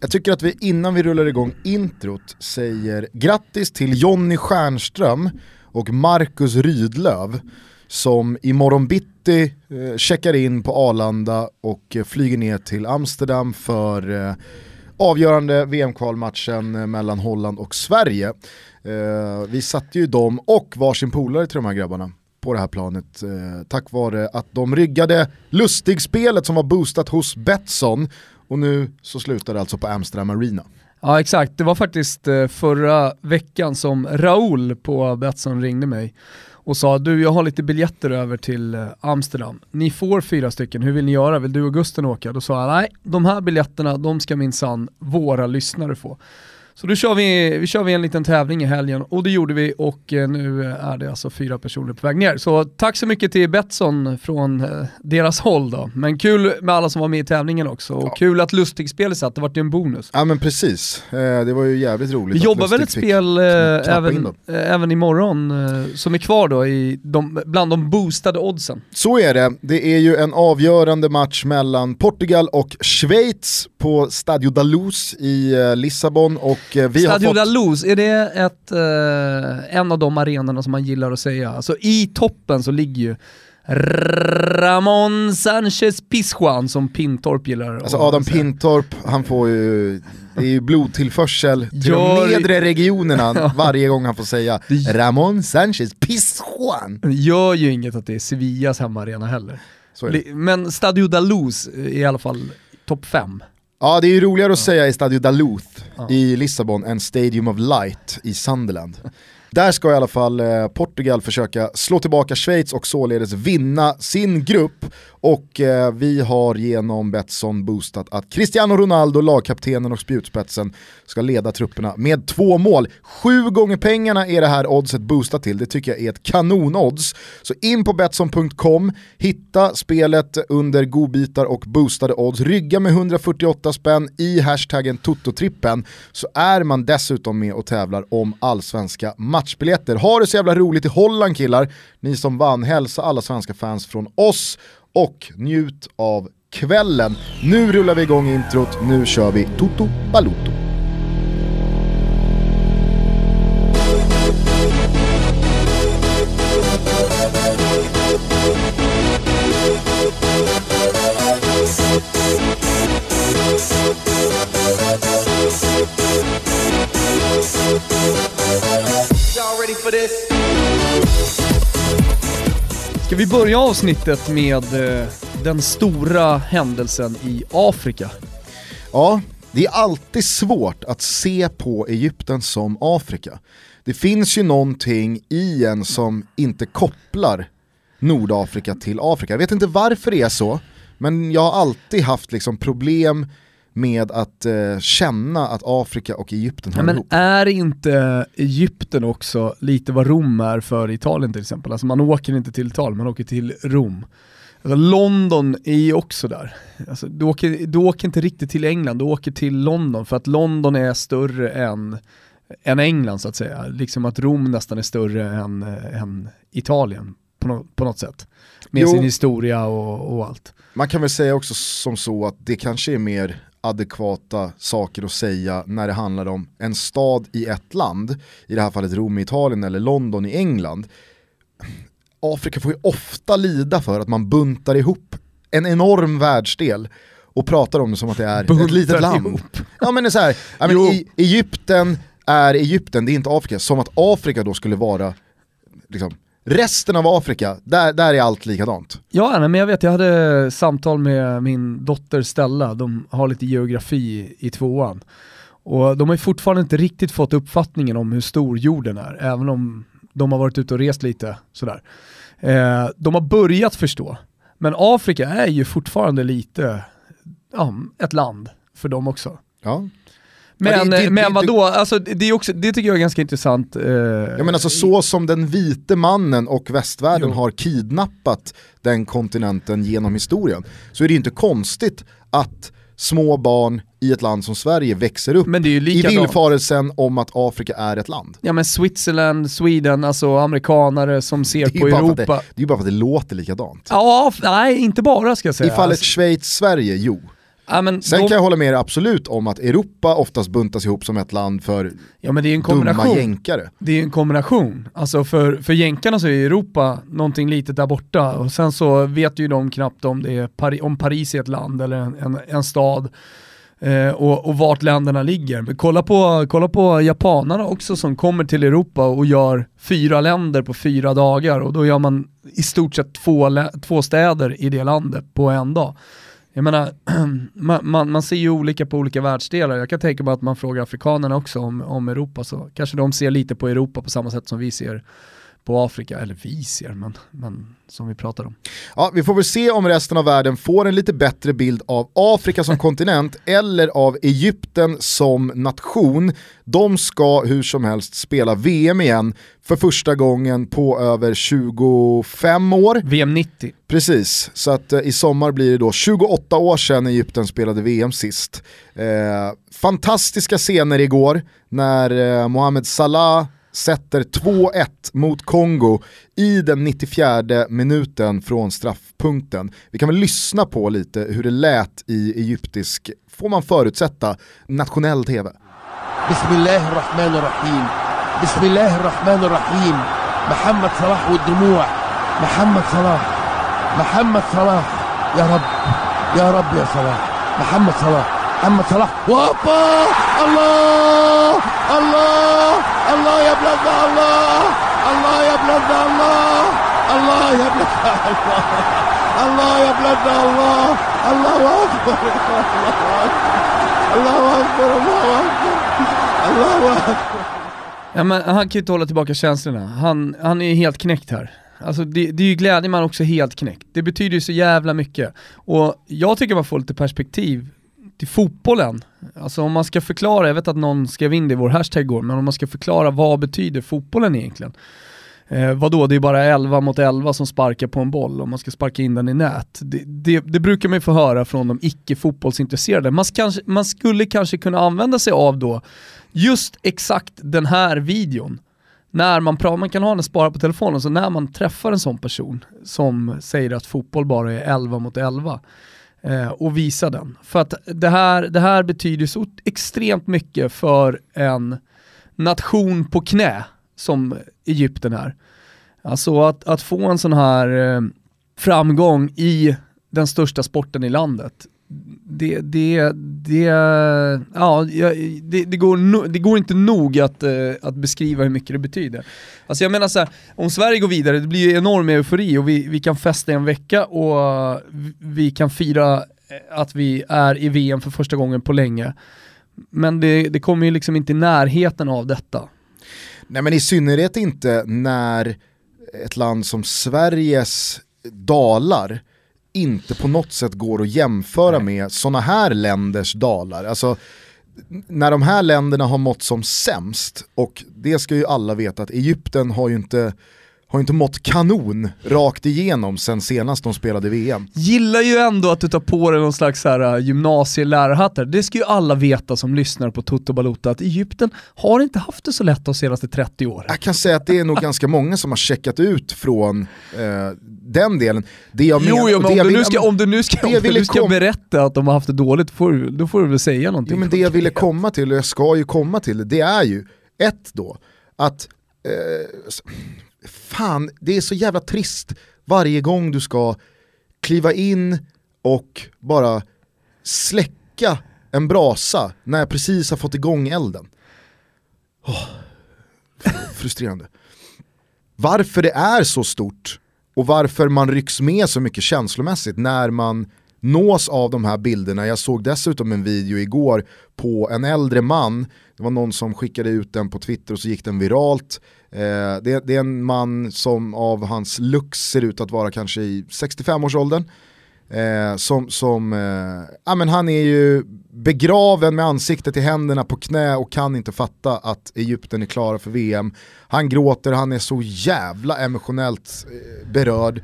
Jag tycker att vi innan vi rullar igång introt säger grattis till Jonny Stjernström och Marcus Rydlöv som imorgon bitti eh, checkar in på Arlanda och eh, flyger ner till Amsterdam för eh, avgörande VM-kvalmatchen eh, mellan Holland och Sverige. Eh, vi satte ju dem och varsin polare till de här grabbarna på det här planet eh, tack vare att de ryggade Lustigspelet som var boostat hos Betsson och nu så slutar det alltså på Amsterdam Arena. Ja exakt, det var faktiskt eh, förra veckan som Raoul på Betsson ringde mig och sa du jag har lite biljetter över till eh, Amsterdam. Ni får fyra stycken, hur vill ni göra? Vill du och Gusten åka? Då sa jag nej, de här biljetterna de ska minsann våra lyssnare få. Så då kör vi, vi kör vi en liten tävling i helgen och det gjorde vi och eh, nu är det alltså fyra personer på väg ner. Så tack så mycket till Betsson från eh, deras håll då. Men kul med alla som var med i tävlingen också och ja. kul att Lustig-spelet satt, det vart ju en bonus. Ja men precis, eh, det var ju jävligt roligt. Vi jobbar väl ett spel även, även imorgon som är kvar då i de, bland de boostade oddsen. Så är det, det är ju en avgörande match mellan Portugal och Schweiz på Stadio da Luz i Lissabon och vi Stadio fått... Luz, är det ett, eh, en av de arenorna som man gillar att säga? Alltså i toppen så ligger ju Ramon Sanchez Pizjuan som Pintorp gillar Alltså Adam Pintorp, han får ju, det är ju blodtillförsel till Gör... de nedre regionerna varje gång han får säga Ramon Sanchez Pizjuan. Det gör ju inget att det är Sevillas hemmaarena heller. Men Stadio da Luz är i alla fall topp 5. Ja det är ju roligare att säga i Stadio Duluth i Lissabon än Stadium of Light i Sunderland. Där ska i alla fall eh, Portugal försöka slå tillbaka Schweiz och således vinna sin grupp. Och eh, vi har genom Betsson boostat att Cristiano Ronaldo, lagkaptenen och spjutspetsen, ska leda trupperna med två mål. Sju gånger pengarna är det här oddset boostat till, det tycker jag är ett kanonodds. Så in på Betsson.com, hitta spelet under godbitar och boostade odds, rygga med 148 spänn i hashtaggen Tototrippen så är man dessutom med och tävlar om allsvenska matchbiljetter. Ha det så jävla roligt i Holland killar, ni som vann, hälsa alla svenska fans från oss och njut av kvällen. Nu rullar vi igång introt, nu kör vi Toto Baluto. Ska vi börja avsnittet med eh, den stora händelsen i Afrika? Ja, det är alltid svårt att se på Egypten som Afrika. Det finns ju någonting i en som inte kopplar Nordafrika till Afrika. Jag vet inte varför det är så, men jag har alltid haft liksom problem med att eh, känna att Afrika och Egypten hör ja, men ihop. Är inte Egypten också lite vad Rom är för Italien till exempel? Alltså man åker inte till Italien, man åker till Rom. Alltså London är ju också där. Alltså, du, åker, du åker inte riktigt till England, du åker till London för att London är större än, än England så att säga. Liksom att Rom nästan är större än, än Italien på, no, på något sätt. Med jo. sin historia och, och allt. Man kan väl säga också som så att det kanske är mer adekvata saker att säga när det handlar om en stad i ett land, i det här fallet Rom i Italien eller London i England. Afrika får ju ofta lida för att man buntar ihop en enorm världsdel och pratar om det som att det är buntar ett litet land. Ihop. Ja men det är så här, I mean, Egypten är Egypten, det är inte Afrika, som att Afrika då skulle vara liksom, Resten av Afrika, där, där är allt likadant. Ja, men jag vet, jag hade samtal med min dotter Stella, de har lite geografi i tvåan. Och de har fortfarande inte riktigt fått uppfattningen om hur stor jorden är, även om de har varit ute och rest lite sådär. Eh, de har börjat förstå, men Afrika är ju fortfarande lite ja, ett land för dem också. Ja. Men, det, det, men vadå, alltså, det, är också, det tycker jag är ganska intressant. Eh, ja, men alltså, så som den vite mannen och västvärlden jo. har kidnappat den kontinenten genom historien så är det inte konstigt att små barn i ett land som Sverige växer upp i villfarelsen om att Afrika är ett land. Ja men Switzerland, Sweden, alltså amerikanare som ser på Europa. Det, det är ju bara för att det låter likadant. Ja, nej inte bara ska jag säga. I fallet alltså. Schweiz-Sverige, jo. Ja, men Sen de- kan jag hålla med dig absolut om att Europa oftast buntas ihop som ett land för ja, men det är en dumma kombination. jänkare. Det är en kombination. Alltså för, för jänkarna så är Europa någonting litet där borta och sen så vet ju de knappt om, det är Pari, om Paris är ett land eller en, en, en stad eh, och, och vart länderna ligger. Men kolla på, kolla på japanerna också som kommer till Europa och gör fyra länder på fyra dagar och då gör man i stort sett två, två städer i det landet på en dag. Jag menar, man, man, man ser ju olika på olika världsdelar. Jag kan tänka mig att man frågar afrikanerna också om, om Europa, så kanske de ser lite på Europa på samma sätt som vi ser på Afrika, eller vi ser, men, men som vi pratar om. Ja, vi får väl se om resten av världen får en lite bättre bild av Afrika som kontinent eller av Egypten som nation. De ska hur som helst spela VM igen för första gången på över 25 år. VM 90. Precis, så att eh, i sommar blir det då 28 år sedan Egypten spelade VM sist. Eh, fantastiska scener igår när eh, Mohamed Salah sätter 2-1 mot Kongo i den 94 minuten från straffpunkten. Vi kan väl lyssna på lite hur det lät i egyptisk, får man förutsätta, nationell tv. بسم الله الرحمن الرحيم بسم الله الرحمن الرحيم محمد صلاح والدموع محمد صلاح محمد صلاح يا رب يا رب يا صلاح محمد صلاح محمد صلاح وابا الله الله الله يا بلادنا الله الله يا بلادنا الله الله يا بلادنا الله الله يا بلادنا الله الله اكبر الله اكبر الله اكبر الله اكبر Ja, men han kan ju inte hålla tillbaka känslorna. Han, han är ju helt knäckt här. Alltså det, det är ju glädje man också är helt knäckt. Det betyder ju så jävla mycket. Och jag tycker man får lite perspektiv till fotbollen. Alltså om man ska förklara, jag vet att någon skrev in det i vår hashtag igår, men om man ska förklara vad betyder fotbollen egentligen? Eh, vadå, det är bara 11 mot 11 som sparkar på en boll och man ska sparka in den i nät. Det, det, det brukar man ju få höra från de icke-fotbollsintresserade. Man, kanske, man skulle kanske kunna använda sig av då just exakt den här videon. När man, pratar, man kan ha den sparad på telefonen, så när man träffar en sån person som säger att fotboll bara är 11 mot 11 eh, och visa den. För att det här, det här betyder så extremt mycket för en nation på knä som Egypten är. Alltså att, att få en sån här eh, framgång i den största sporten i landet, det, det, det, ja, det, det, går, no, det går inte nog att, eh, att beskriva hur mycket det betyder. Alltså jag menar så här, om Sverige går vidare, det blir ju enorm eufori och vi, vi kan festa i en vecka och vi- kan fira eh, att vi är i VM för första gången på länge. Men det, det kommer ju liksom inte i närheten av detta. Nej men i synnerhet inte när ett land som Sveriges dalar inte på något sätt går att jämföra med sådana här länders dalar. Alltså, när de här länderna har mått som sämst, och det ska ju alla veta att Egypten har ju inte, har inte mått kanon rakt igenom sen senast de spelade VM. Gillar ju ändå att du tar på dig någon slags här, uh, gymnasielärarhatt här. Det ska ju alla veta som lyssnar på Toto Balota att Egypten har inte haft det så lätt de senaste 30 åren. Jag kan säga att det är nog ganska många som har checkat ut från eh, den delen. Det jag Jo, menar- jo men om jag du, vill- ska, om du nu ska, om du nu ska berätta att de har haft det dåligt, får, då får du väl säga någonting. Jo men det jag ville komma till, och jag ska ju komma till, det är ju ett då, att eh, fan, det är så jävla trist varje gång du ska kliva in och bara släcka en brasa när jag precis har fått igång elden. Oh, frustrerande. Varför det är så stort och varför man rycks med så mycket känslomässigt när man nås av de här bilderna. Jag såg dessutom en video igår på en äldre man, det var någon som skickade ut den på Twitter och så gick den viralt. Eh, det, det är en man som av hans looks ser ut att vara kanske i 65-årsåldern. Eh, som, som eh, ja, men han är ju begraven med ansiktet i händerna på knä och kan inte fatta att Egypten är klara för VM. Han gråter, han är så jävla emotionellt eh, berörd.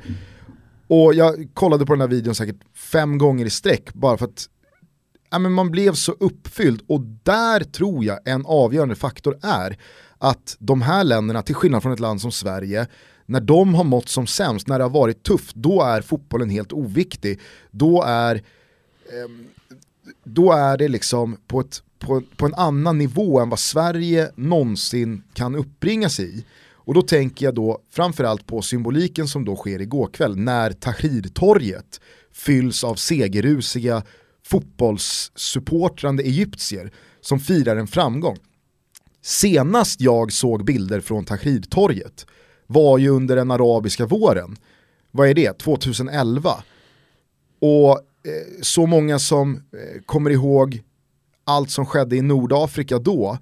Och jag kollade på den här videon säkert fem gånger i sträck bara för att ja, men man blev så uppfylld och där tror jag en avgörande faktor är att de här länderna, till skillnad från ett land som Sverige, när de har mått som sämst, när det har varit tufft, då är fotbollen helt oviktig. Då är ehm, då är det liksom på, ett, på, på en annan nivå än vad Sverige någonsin kan uppbringa sig i. Och då tänker jag då framförallt på symboliken som då sker igår kväll när Tahrirtorget fylls av segerrusiga fotbollssupportrande egyptier som firar en framgång. Senast jag såg bilder från Tahrirtorget var ju under den arabiska våren. Vad är det? 2011. Och eh, så många som eh, kommer ihåg allt som skedde i Nordafrika då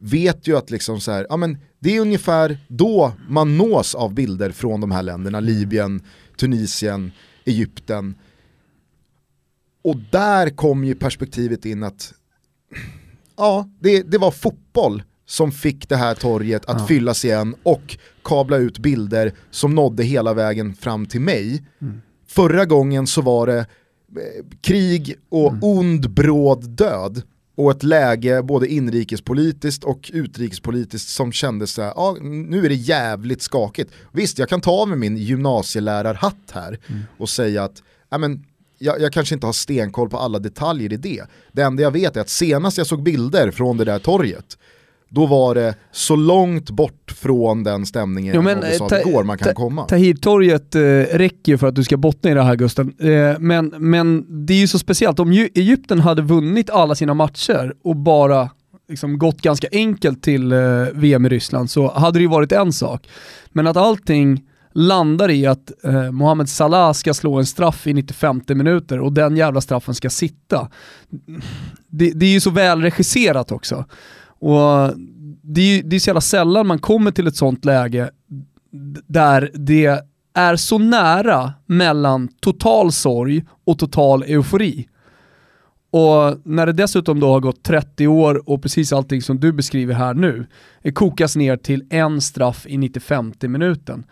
vet ju att liksom så här, ja, men det är ungefär då man nås av bilder från de här länderna, Libyen, Tunisien, Egypten. Och där kom ju perspektivet in att ja, det, det var fotboll som fick det här torget att ja. fyllas igen och kabla ut bilder som nådde hela vägen fram till mig. Mm. Förra gången så var det eh, krig och mm. ond bråd död och ett läge både inrikespolitiskt och utrikespolitiskt som kändes så här, ja nu är det jävligt skakigt. Visst, jag kan ta av mig min gymnasielärarhatt här mm. och säga att, ja men jag, jag, kanske inte har stenkoll på alla detaljer i det. Det enda jag vet är att senast jag såg bilder från det där torget, då var det så långt bort från den stämningen jo, men, sa igår man kan ta, komma. Tahirtorget eh, räcker ju för att du ska bottna i det här Gusten. Eh, men, men det är ju så speciellt, om Egypten hade vunnit alla sina matcher och bara liksom gått ganska enkelt till eh, VM i Ryssland så hade det ju varit en sak. Men att allting landar i att eh, Mohamed Salah ska slå en straff i 95 minuter och den jävla straffen ska sitta. Det, det är ju så väl regisserat också. Och det är, det är så jävla sällan man kommer till ett sånt läge där det är så nära mellan total sorg och total eufori. Och när det dessutom då har gått 30 år och precis allting som du beskriver här nu eh, kokas ner till en straff i 95 minuten.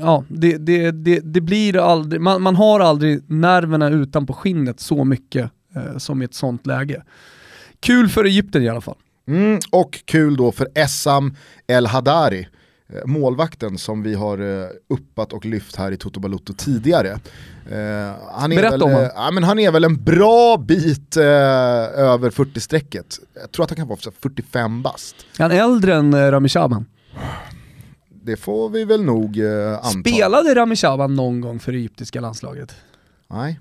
Ja, det, det, det, det blir aldrig, man, man, har aldrig nerverna utanpå skinnet så mycket eh, som i ett sånt läge. Kul för Egypten i alla fall. Mm, och kul då för Essam El Hadari, eh, målvakten som vi har eh, uppat och lyft här i Toto Balutto tidigare. Eh, han, är väl. Ja, men han är väl en bra bit eh, över 40-strecket. Jag tror att han kan vara 45 bast. Är han äldre än eh, Rami Shaban? Det får vi väl nog eh, anta. Spelade Rami Shaban någon gång för det egyptiska landslaget? Nej.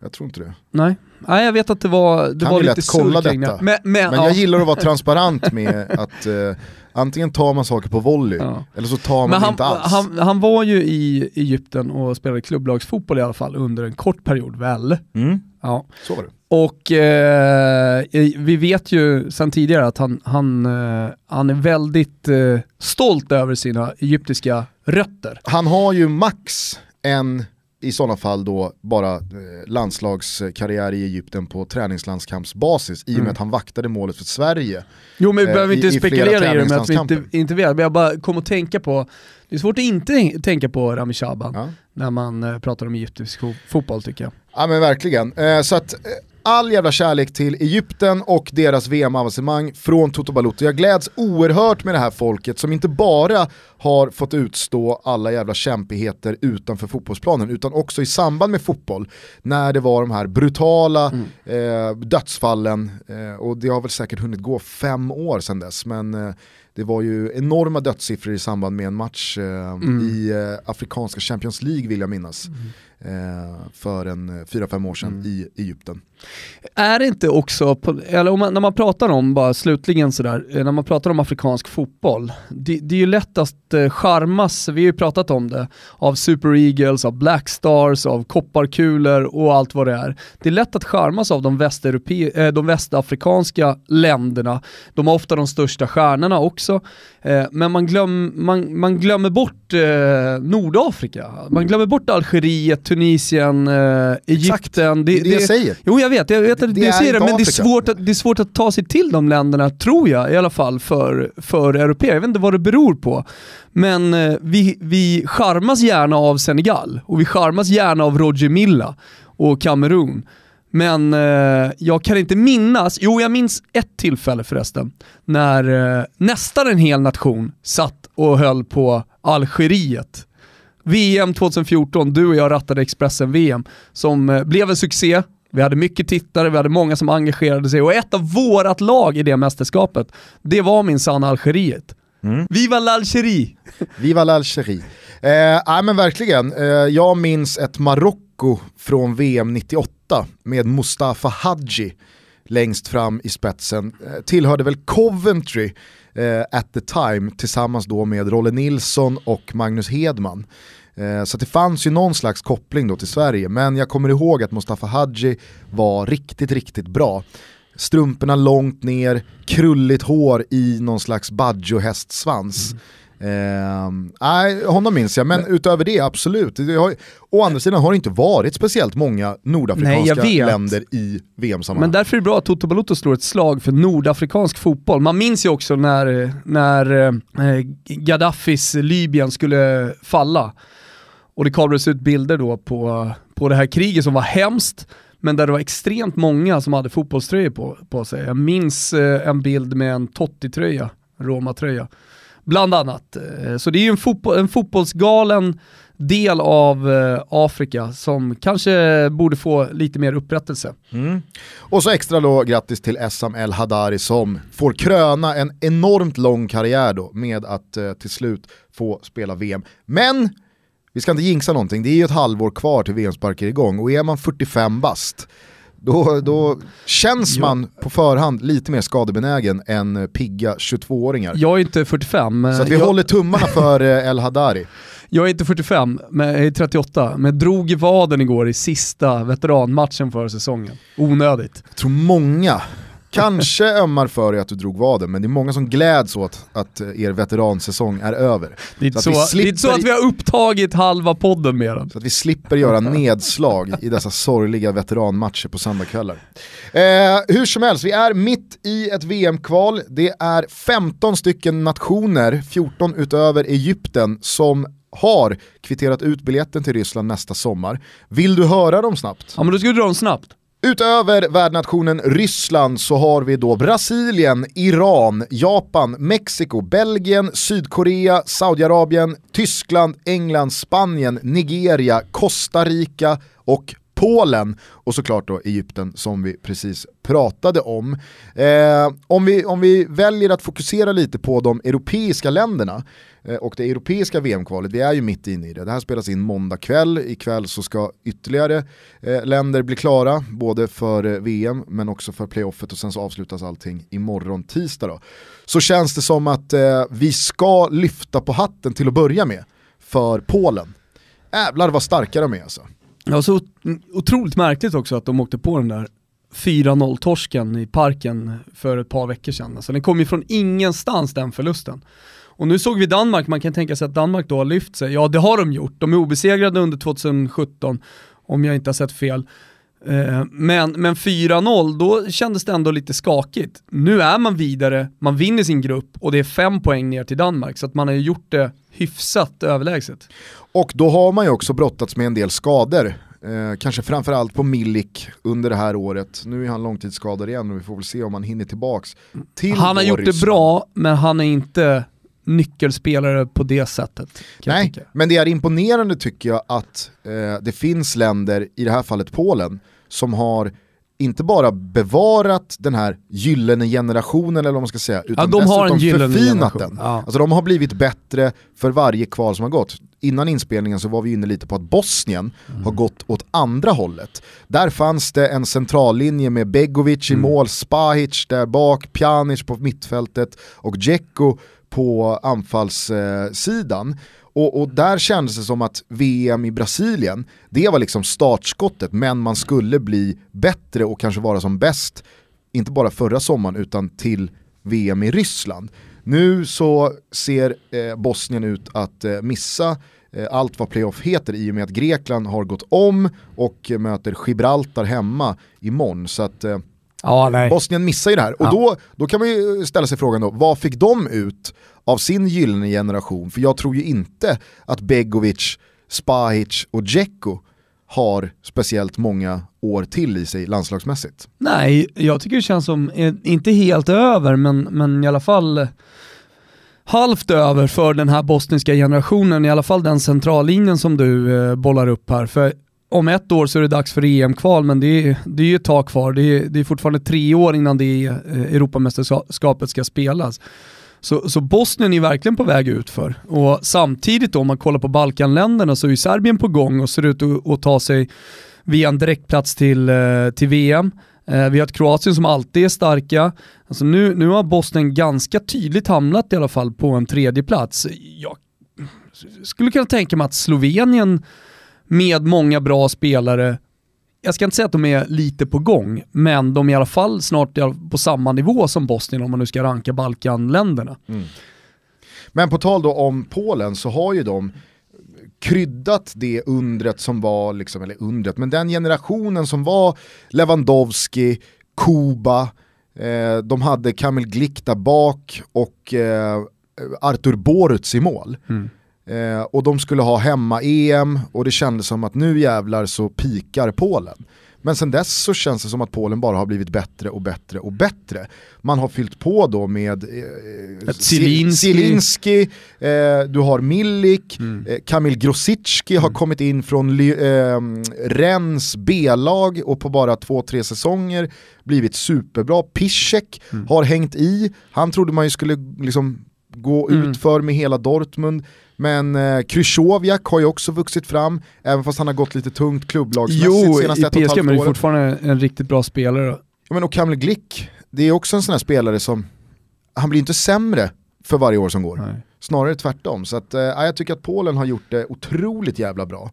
Jag tror inte det. Nej, Nej jag vet att det var, det var lite kolla detta. Men, men, men ja. jag gillar att vara transparent med att uh, antingen tar man saker på volley ja. eller så tar man han, inte alls. Han, han, var ju i Egypten och spelade klubblagsfotboll i alla fall under en kort period väl? Mm. Ja. Så var det. Och eh, vi vet ju sedan tidigare att han, han, eh, han är väldigt eh, stolt över sina egyptiska rötter. Han har ju max en i sådana fall då bara eh, landslagskarriär i Egypten på träningslandskampsbasis i och med mm. att han vaktade målet för Sverige. Jo men vi eh, behöver inte i, spekulera i det med att vi inte, inte vet, men jag bara kom att tänka på, det är svårt att inte tänka på Rami Shaban ja. när man eh, pratar om egyptisk fotboll tycker jag. Ja men verkligen, eh, så att eh, all jävla kärlek till Egypten och deras VM-avancemang från Toto Balotto. Jag gläds oerhört med det här folket som inte bara har fått utstå alla jävla kämpigheter utanför fotbollsplanen utan också i samband med fotboll när det var de här brutala mm. eh, dödsfallen eh, och det har väl säkert hunnit gå fem år sedan dess men eh, det var ju enorma dödssiffror i samband med en match eh, mm. i eh, Afrikanska Champions League vill jag minnas. Eh, för en 4-5 eh, år sedan mm. i Egypten. Är det inte också, eller om man, när man pratar om, bara slutligen sådär, eh, när man pratar om afrikansk fotboll, det, det är ju lätt att charmas, vi har ju pratat om det, av Super Eagles, av Black Stars, av kopparkulor och allt vad det är. Det är lätt att charmas av de, västeurope- de västafrikanska länderna, de har ofta de största stjärnorna också, men man, glöm, man, man glömmer bort Nordafrika, man glömmer bort Algeriet, Tunisien, eh, Egypten. Det, det, det, jag säger. Jo jag vet, jag vet att det, det säger det, men det är, svårt att, det är svårt att ta sig till de länderna, tror jag i alla fall, för, för europeer. Jag vet inte vad det beror på. Men eh, vi, vi charmas gärna av Senegal, och vi charmas gärna av Roger Milla och Kamerun. Men eh, jag kan inte minnas, jo jag minns ett tillfälle förresten, när eh, nästan en hel nation satt och höll på Algeriet VM 2014, du och jag rattade Expressen-VM, som eh, blev en succé, Vi hade mycket tittare, vi hade många som engagerade sig och ett av vårat lag i det mästerskapet, det var minsann Algeriet. Mm. Viva l'Algérie! Viva l'Algérie. Eh, nej men verkligen, eh, jag minns ett Marocko från VM 98 med Mustafa Hadji längst fram i spetsen. Eh, tillhörde väl Coventry eh, at the time tillsammans då med Rolle Nilsson och Magnus Hedman. Eh, så det fanns ju någon slags koppling då till Sverige, men jag kommer ihåg att Mustafa Hadji var riktigt, riktigt bra. Strumporna långt ner, krulligt hår i någon slags baggio-hästsvans. Mm. Eh, nej, honom minns jag, men utöver det absolut. Det har, å andra sidan har det inte varit speciellt många nordafrikanska nej, länder i VM-sammanhang. Men därför är det bra att Toto Balotto slår ett slag för nordafrikansk fotboll. Man minns ju också när, när eh, Gaddafis Libyen skulle falla. Och det kablades ut bilder då på, på det här kriget som var hemskt, men där det var extremt många som hade fotbollströjor på, på sig. Jag minns eh, en bild med en Totti-tröja, Roma-tröja. Bland annat. Eh, så det är ju en, fotbo en fotbollsgalen del av eh, Afrika som kanske borde få lite mer upprättelse. Mm. Och så extra då grattis till Essam El Hadari som får kröna en enormt lång karriär då med att eh, till slut få spela VM. Men vi ska inte jinxa någonting, det är ju ett halvår kvar till VM sparkar igång och är man 45 bast då, då känns man på förhand lite mer skadebenägen än pigga 22-åringar. Jag är inte 45. Så vi jag... håller tummarna för eh, El Hadari. Jag är inte 45, men jag är 38, men drog i vaden igår i sista veteranmatchen för säsongen. Onödigt. Jag tror många Kanske ömmar för dig att du drog vaden, men det är många som gläds åt att eh, er veteransäsong är över. Det är inte så, så, slipper... det är så att vi har upptagit halva podden med den. Så att vi slipper göra nedslag i dessa sorgliga veteranmatcher på söndagskvällar. Eh, hur som helst, vi är mitt i ett VM-kval. Det är 15 stycken nationer, 14 utöver Egypten, som har kvitterat ut biljetten till Ryssland nästa sommar. Vill du höra dem snabbt? Ja men då ska du dra dem snabbt. Utöver värdnationen Ryssland så har vi då Brasilien, Iran, Japan, Mexiko, Belgien, Sydkorea, Saudiarabien, Tyskland, England, Spanien, Nigeria, Costa Rica och Polen och såklart då Egypten som vi precis pratade om. Eh, om, vi, om vi väljer att fokusera lite på de europeiska länderna Eh, och det europeiska VM-kvalet, vi är ju mitt inne i det. Det här spelas in måndag kväll, ikväll så ska ytterligare eh, länder bli klara, både för eh, VM men också för playoffet och sen så avslutas allting imorgon tisdag då. Så känns det som att eh, vi ska lyfta på hatten till att börja med för Polen. Jävlar vad starka de är alltså. Ja, så otroligt märkligt också att de åkte på den där 4-0-torsken i parken för ett par veckor sedan. Alltså den kom ju från ingenstans den förlusten. Och nu såg vi Danmark, man kan tänka sig att Danmark då har lyft sig. Ja det har de gjort, de är obesegrade under 2017 om jag inte har sett fel. Eh, men, men 4-0, då kändes det ändå lite skakigt. Nu är man vidare, man vinner sin grupp och det är fem poäng ner till Danmark, så att man har gjort det hyfsat överlägset. Och då har man ju också brottats med en del skador. Eh, kanske framförallt på Milik under det här året. Nu är han långtidsskadad igen och vi får väl se om han hinner tillbaks till Han har gjort det bra, men han är inte nyckelspelare på det sättet. Nej, men det är imponerande tycker jag att eh, det finns länder, i det här fallet Polen, som har inte bara bevarat den här gyllene generationen eller vad man ska säga, utan ja, de har en förfinat den. Ja. Alltså de har blivit bättre för varje kval som har gått. Innan inspelningen så var vi inne lite på att Bosnien mm. har gått åt andra hållet. Där fanns det en centrallinje med Begovic i mm. mål, Spahic där bak, Pjanic på mittfältet och Dzeko på anfallssidan. Och, och, där kändes det som att VM i Brasilien, det var liksom startskottet, men man skulle bli bättre och kanske vara som bäst, inte bara förra sommaren utan till VM i Ryssland. Nu så ser eh, Bosnien ut att eh, missa eh, allt vad playoff heter i och med att Grekland har gått om och möter Gibraltar hemma imorgon. Så att eh, ja, Bosnien missar ju det här. Och då, då kan man ju ställa sig frågan då, vad fick de ut av sin gyllene generation. För jag tror ju inte att Begovic, Spahic och Dzeko har speciellt många år till i sig landslagsmässigt. Nej, jag tycker det känns som, eh, inte helt över, men, men i alla fall halvt över för den här bosniska generationen, i alla fall den centrallinjen som du eh, bollar upp här. För om ett år så är det dags för EM-kval, men det är, det är ju ett tag kvar. Det är, det är fortfarande tre år innan det eh, Europamästerskapet ska spelas. Så, så Bosnien är verkligen på väg ut för. Och samtidigt då, om man kollar på Balkanländerna så är Serbien på gång och ser ut att, att ta sig via en direktplats till, eh, till VM. Eh, vi har ett Kroatien som alltid är starka. Alltså nu, nu har Bosnien ganska tydligt hamnat i alla fall på en tredje plats. Jag skulle kunna tänka mig att Slovenien med många bra spelare jag ska inte säga att de är lite på gång, men de är i alla fall snart på samma nivå som Bosnien om man nu ska ranka Balkanländerna. Mm. Men på tal då om Polen så har ju de kryddat det undret som var, liksom, eller undret, men den generationen som var Lewandowski, Kuba, eh, de hade Kamil Glick där bak och eh, Artur Boruts i mål. Mm. Eh, och de skulle ha hemma-EM och det kändes som att nu jävlar så pikar Polen. Men sen dess så känns det som att Polen bara har blivit bättre och bättre och bättre. Man har fyllt på då med eh, Zielinski, eh, du har Milik, mm. eh, Kamil Grosicki har mm. kommit in från eh, Rennes B-lag och på bara två-tre säsonger blivit superbra. Piszek mm. har hängt i, han trodde man ju skulle liksom gå mm. ut för med hela Dortmund. Men eh, Krychowiak har ju också vuxit fram, även fast han har gått lite tungt klubblagsmässigt jo, senaste ett och ett halvt men är fortfarande en riktigt bra spelare. Ja, men och Kamil Glick, det är också en sån här spelare som, han blir inte sämre för varje år som går. Nej. Snarare tvärtom. Så att, eh, jag tycker att Polen har gjort det otroligt jävla bra.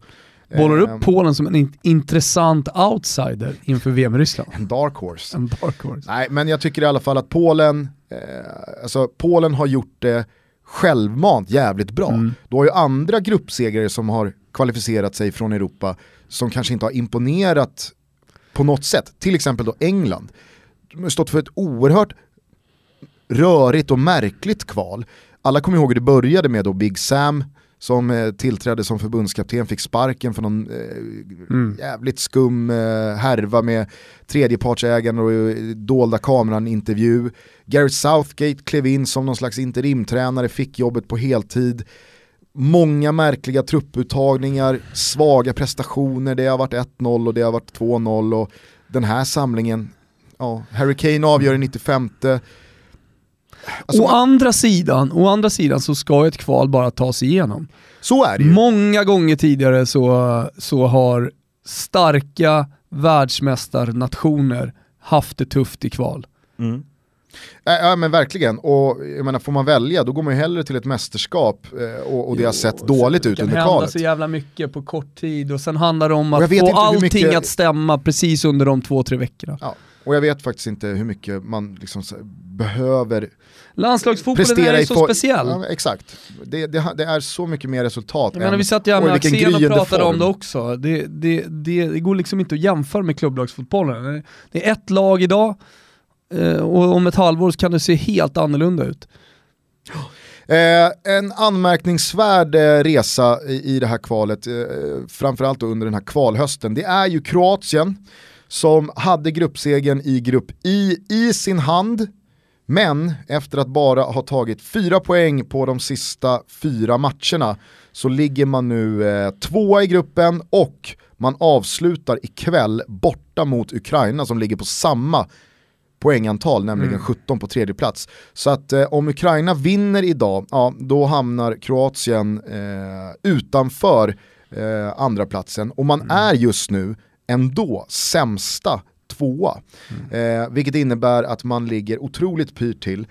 Bollar upp ehm. Polen som en intressant outsider inför VM i Ryssland? En dark horse. En dark horse. Nej, men jag tycker i alla fall att Polen, eh, alltså Polen har gjort det självmant jävligt bra. Mm. Du har ju andra gruppsegrare som har kvalificerat sig från Europa som kanske inte har imponerat på något sätt. Till exempel då England. De har stått för ett oerhört rörigt och märkligt kval. Alla kommer ihåg hur det började med då Big Sam som eh, tillträdde som förbundskapten, fick sparken för någon eh, mm. jävligt skum eh, härva med tredjepartsägande och eh, dolda kameran-intervju. Gareth Southgate klev in som någon slags interimtränare, fick jobbet på heltid. Många märkliga trupputtagningar, svaga prestationer, det har varit 1-0 och det har varit 2-0 och den här samlingen, ja, Harry Kane avgör i 95 Alltså, å, andra sidan, å andra sidan så ska ett kval bara tas igenom. Så är det ju. Många gånger tidigare så, så har starka världsmästarnationer haft det tufft i kval. Mm. Ja men verkligen, och jag menar, får man välja då går man ju hellre till ett mästerskap eh, och, och det jo, har sett dåligt ut under kvalet. Det kan hända så jävla mycket på kort tid och sen handlar det om att få allting mycket... att stämma precis under de två, tre veckorna. Ja. Och jag vet faktiskt inte hur mycket man liksom behöver Landslagsfotbollen är ju så speciell. Ja, exakt, det, det, det, är så mycket mer resultat. Jag menar, vi satt ju med Axén och pratade form. om det också. Det, det, det, går liksom inte att jämföra med klubblagsfotbollen. Det är ett lag idag eh, och om ett halvår så kan det se helt annorlunda ut. Eh, en anmärkningsvärd eh, resa i, i det här kvalet, eh, framförallt under den här kvalhösten, det är ju Kroatien som hade gruppsegen i grupp I i sin hand, men efter att bara ha tagit fyra poäng på de sista fyra matcherna så ligger man nu eh, tvåa i gruppen och man avslutar ikväll borta mot Ukraina som ligger på samma poängantal, nämligen mm. 17 på tredje plats. Så att eh, om Ukraina vinner idag, ja, då hamnar Kroatien eh, utanför eh, andra platsen och man mm. är just nu ändå sämsta tvåa. Mm. Eh, vilket innebär att man ligger otroligt pyrt till.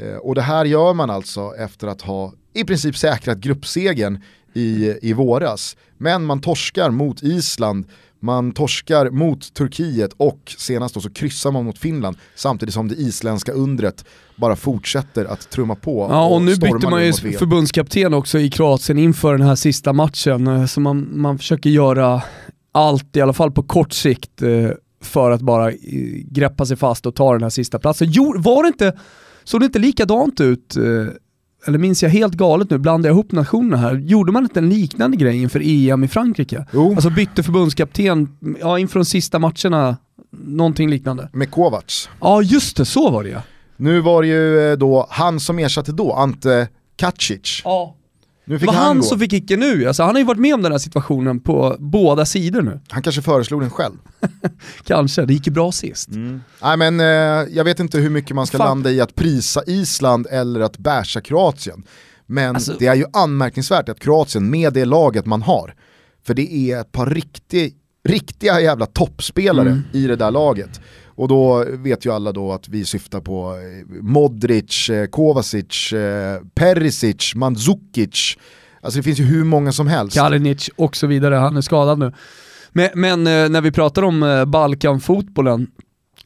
Eh, och det här gör man alltså efter att ha i princip säkrat gruppsegen i, i våras. Men man torskar mot Island, man torskar mot Turkiet och senast då så kryssar man mot Finland samtidigt som det isländska undret bara fortsätter att trumma på. Ja och, och nu bytte man ju förbundskapten också i Kroatien inför den här sista matchen. Så man, man försöker göra allt, i alla fall på kort sikt, eh, för att bara eh, greppa sig fast och ta den här sista platsen. Jo, var det inte, såg det inte likadant ut, eh, eller minns jag helt galet nu, blandar jag ihop nationerna här, gjorde man inte en liknande grej inför EM i Frankrike? Jo. Alltså bytte förbundskapten, ja inför de sista matcherna, någonting liknande. Med Kovacs. Ja just det, så var det ja. Nu var det ju då han som ersatte då, Ante Kacic. Ja Nu Det fick var han han som fick kicken nu. Alltså, han har ju varit med om den här situationen på båda sidor nu. Han kanske föreslog den själv. Kanske, det gick ju bra sist. Nej men eh, jag vet inte hur mycket man ska Fan. landa i att prisa Island eller att basha Kroatien. Men Alltså- det är ju anmärkningsvärt att Kroatien med det laget man har, för det är ett par riktig, riktiga jävla toppspelare Mm. i det där laget. Och då vet ju alla då att vi syftar på eh, Modric, eh, Kovacic, eh, Perisic, Mandzukic. Alltså det finns ju hur många som helst. Kalinic och så vidare, han är skadad nu. Men, men när vi pratar om Balkanfotbollen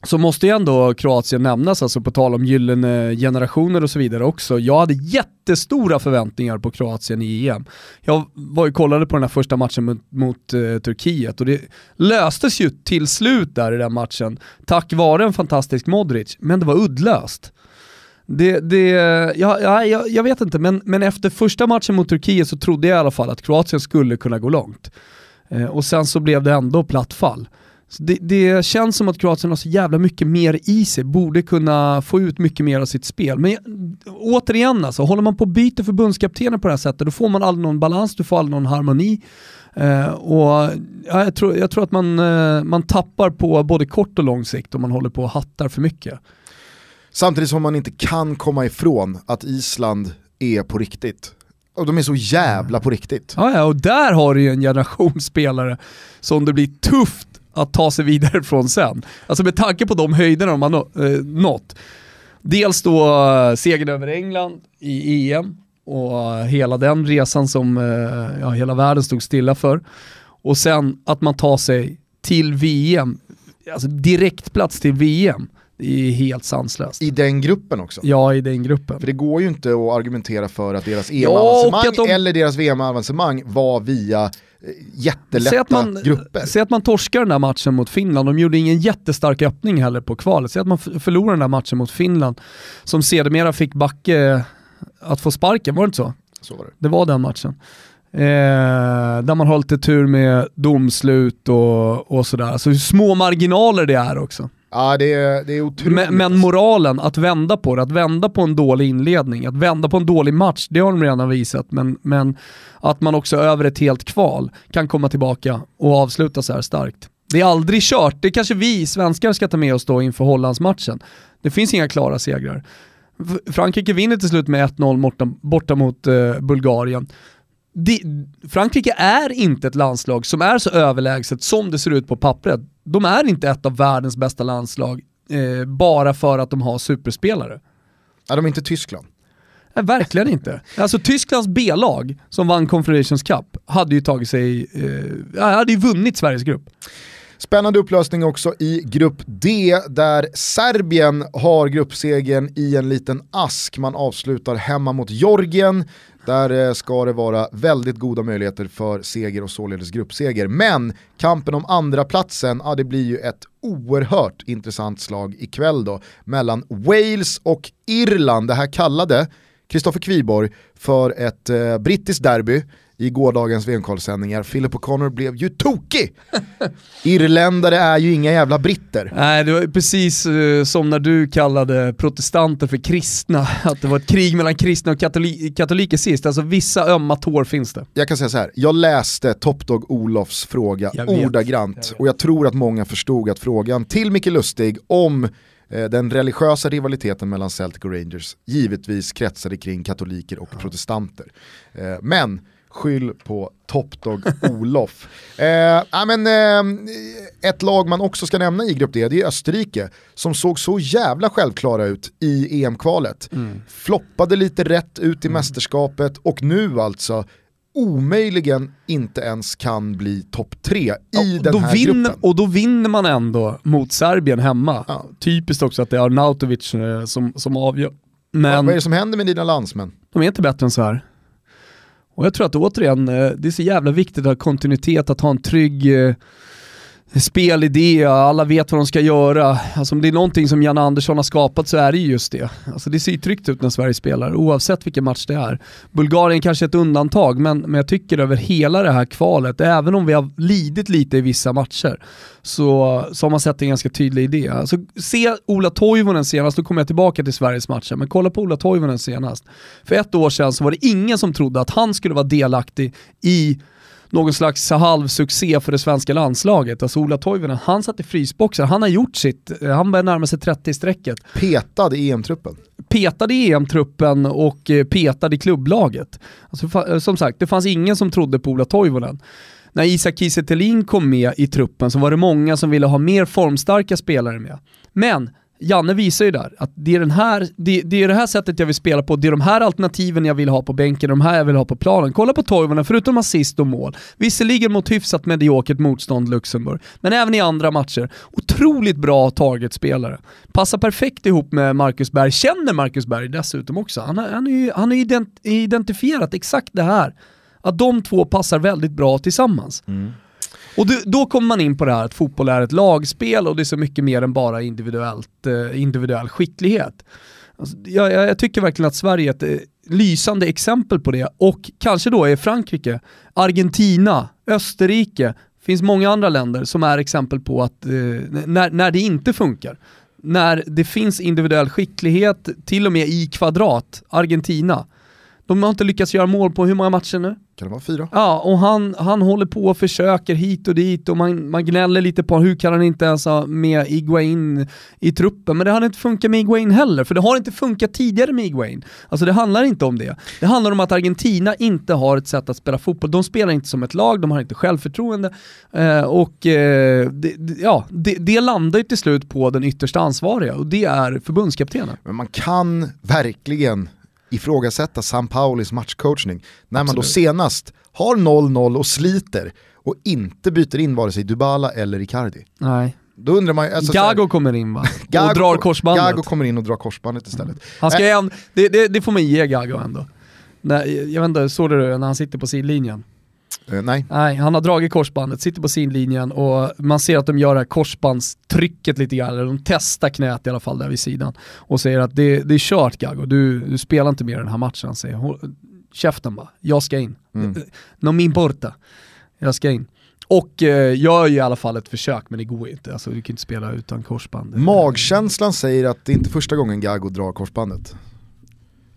så måste ju ändå Kroatien nämnas, alltså på tal om gyllene generationer och så vidare också. Jag hade jättestora förväntningar på Kroatien i EM. Jag var ju kollade på den här första matchen mot, mot eh, Turkiet och det löstes ju till slut där i den matchen tack vare en fantastisk Modric, men det var uddlöst. Det, det, ja, ja, jag, jag vet inte, men, men efter första matchen mot Turkiet så trodde jag i alla fall att Kroatien skulle kunna gå långt. Eh, och sen så blev det ändå platt fall. Det, det känns som att Kroatien har så jävla mycket mer i sig, borde kunna få ut mycket mer av sitt spel. Men återigen alltså, håller man på och byter förbundskaptener på det här sättet, då får man aldrig någon balans, du får aldrig någon harmoni. Eh, och ja, jag, tror, jag tror att man, eh, man tappar på både kort och lång sikt om man håller på och hattar för mycket. Samtidigt som man inte kan komma ifrån att Island är på riktigt. Och de är så jävla på riktigt. Ja, ja, och där har du ju en generation spelare som det blir tufft att ta sig vidare från sen. Alltså med tanke på de höjderna de har eh, nått. Dels då eh, segern över England i EM och hela den resan som eh, ja, hela världen stod stilla för. Och sen att man tar sig till VM, alltså direktplats till VM, det är helt sanslöst. I den gruppen också. Ja, i den gruppen. För det går ju inte att argumentera för att deras Ja, EM-avancemang och att de- eller deras VM-avancemang var via jättelätta Säg att, man, grupper. säg att man torskar den där matchen mot Finland, de gjorde ingen jättestark öppning heller på kvalet. Säg att man förlorar den där matchen mot Finland, som sedermera fick Backe att få sparken, var det inte så? Så var det. Det var den matchen. Eh, där man har lite tur med domslut och, och sådär. Alltså hur små marginaler det är också. Ja det är, det är otroligt. Men, men moralen, att vända på det, att vända på en dålig inledning, att vända på en dålig match, det har de redan visat. Men, men att man också över ett helt kval kan komma tillbaka och avsluta så här starkt. Det är aldrig kört, det kanske vi svenskar ska ta med oss då inför Hollandsmatchen. Det finns inga klara segrar. Frankrike vinner till slut med 1-0 borta, borta mot eh, Bulgarien. De, Frankrike är inte ett landslag som är så överlägset som det ser ut på pappret. De är inte ett av världens bästa landslag eh, bara för att de har superspelare. ja, de är inte Tyskland. Nej, verkligen inte. Alltså Tysklands B-lag som vann Confederations Cup hade ju tagit sig, eh, hade ju vunnit Sveriges grupp. Spännande upplösning också i grupp D där Serbien har gruppsegern i en liten ask. Man avslutar hemma mot Georgien. Där eh, ska det vara väldigt goda möjligheter för seger och således gruppseger. Men kampen om andra platsen, ja det blir ju ett oerhört intressant slag ikväll då mellan Wales och Irland. Det här kallade Kristoffer Kviborg för ett eh, brittiskt derby i gårdagens VM-kvalsändningar. Philip O'Connor blev ju tokig! Irländare är ju inga jävla britter. Nej, det var precis eh, som när du kallade protestanter för kristna, att det var ett krig mellan kristna och katoli- katoliker sist. Alltså vissa ömma tår finns det. Jag kan säga så här, jag läste Top Dog Olofs fråga Jag vet, ordagrant jag vet. och jag tror att många förstod att frågan till Micke Lustig om eh, den religiösa rivaliteten mellan Celtic och Rangers givetvis kretsade kring katoliker och protestanter. Eh, men skyll på Top Dog Olof. Eh, ja, men, eh, ett lag man också ska nämna i grupp D, det är Österrike, som såg så jävla självklara ut i EM-kvalet. Floppade lite rätt ut i mästerskapet och nu alltså omöjligen inte ens kan bli topp tre i Och den här vinner, gruppen. Och då vinner man ändå mot Serbien hemma. Ja. Typiskt också att det är Arnautovic eh, som, som avgör. Vad Men är det som händer med dina landsmän? de är inte bättre än så här. Och jag tror att återigen, eh, det är så jävla viktigt att ha kontinuitet, att ha en trygg, eh, spelidé, alla vet vad de ska göra. Alltså om det är någonting som Jan Andersson har skapat så är det just det. Alltså det ser ju tryggt ut när Sverige spelar, oavsett vilken match det är. Bulgarien kanske är ett undantag, men, men jag tycker över hela det här kvalet, även om vi har lidit lite i vissa matcher, så, så har man sett en ganska tydlig idé. Alltså, se Ola Toivonen senast, då kommer jag tillbaka till Sveriges matcher, men kolla på Ola Toivonen senast. För ett år sedan så var det ingen som trodde att han skulle vara delaktig i någon slags halvsuccé för det svenska landslaget. Alltså Ola Toivonen, han satt i frysboxar, han har gjort sitt, han börjar närma sig 30-strecket. Petad i EM-truppen. Petad i EM-truppen och eh, petad i klubblaget. Alltså, eh, som sagt, det fanns ingen som trodde på Ola Toivonen. När Isak Kiese kom med i truppen så var det många som ville ha mer formstarka spelare med. Men Janne visar ju där att det är, den här, det, det, är det här sättet jag vill spela på, det är de här alternativen jag vill ha på bänken, de här jag vill ha på planen. Kolla på Toivonen, förutom assist och mål, visserligen mot hyfsat mediokert motstånd Luxemburg, men även i andra matcher. Otroligt bra targetspelare. Passar perfekt ihop med Marcus Berg, känner Marcus Berg dessutom också. Han har, han är, han ident, identifierat exakt det här, att de två passar väldigt bra tillsammans. Mm. Och du, då kommer man in på det här att fotboll är ett lagspel och det är så mycket mer än bara individuellt, eh, individuell skicklighet. Alltså, jag, jag, tycker verkligen att Sverige är ett eh, lysande exempel på det och kanske då är Frankrike, Argentina, Österrike, finns många andra länder som är exempel på att eh, när, när det inte funkar, när det finns individuell skicklighet, till och med i kvadrat, Argentina, de har inte lyckats göra mål på hur många matcher nu? Kan det vara fyra? Ja, och han, han håller på och försöker hit och dit och man, man gnäller lite på hur kan han inte ens ha med Iguain i truppen. Men det hade inte funkat med Iguain heller, för det har inte funkat tidigare med Iguain. Alltså det handlar inte om det. Det handlar om att Argentina inte har ett sätt att spela fotboll. De spelar inte som ett lag, de har inte självförtroende eh, och eh, det, ja, det, det landar ju till slut på den yttersta ansvariga och det är förbundskaptenen. Men man kan verkligen ifrågasätta San Paulis matchcoachning när man då senast har 0-0 och sliter och inte byter in vare sig Dybala eller Icardi. Nej. Då undrar man, alltså, Gago här, kommer in va? Gago, och drar korsbandet. Gago kommer in och drar korsbandet istället. Mm. Han ska äh, det, det, det, får man ge Gago ändå. Nej, jag vet inte, såg du det när han sitter på sidlinjen? Uh, nej. Nej, han har dragit korsbandet, sitter på sidlinjen och man ser att de gör det här korsbandstrycket lite grann, eller de testar knät i alla fall där vid sidan. Och säger att det, det är kört Gago, du, du spelar inte mer den här matchen. Han säger, käften bara, jag ska in. Mm. No me importa, jag ska in. Och eh, gör ju i alla fall ett försök, men det går inte. Alltså, du kan inte spela utan korsband. Magkänslan säger att det är inte första gången Gago drar korsbandet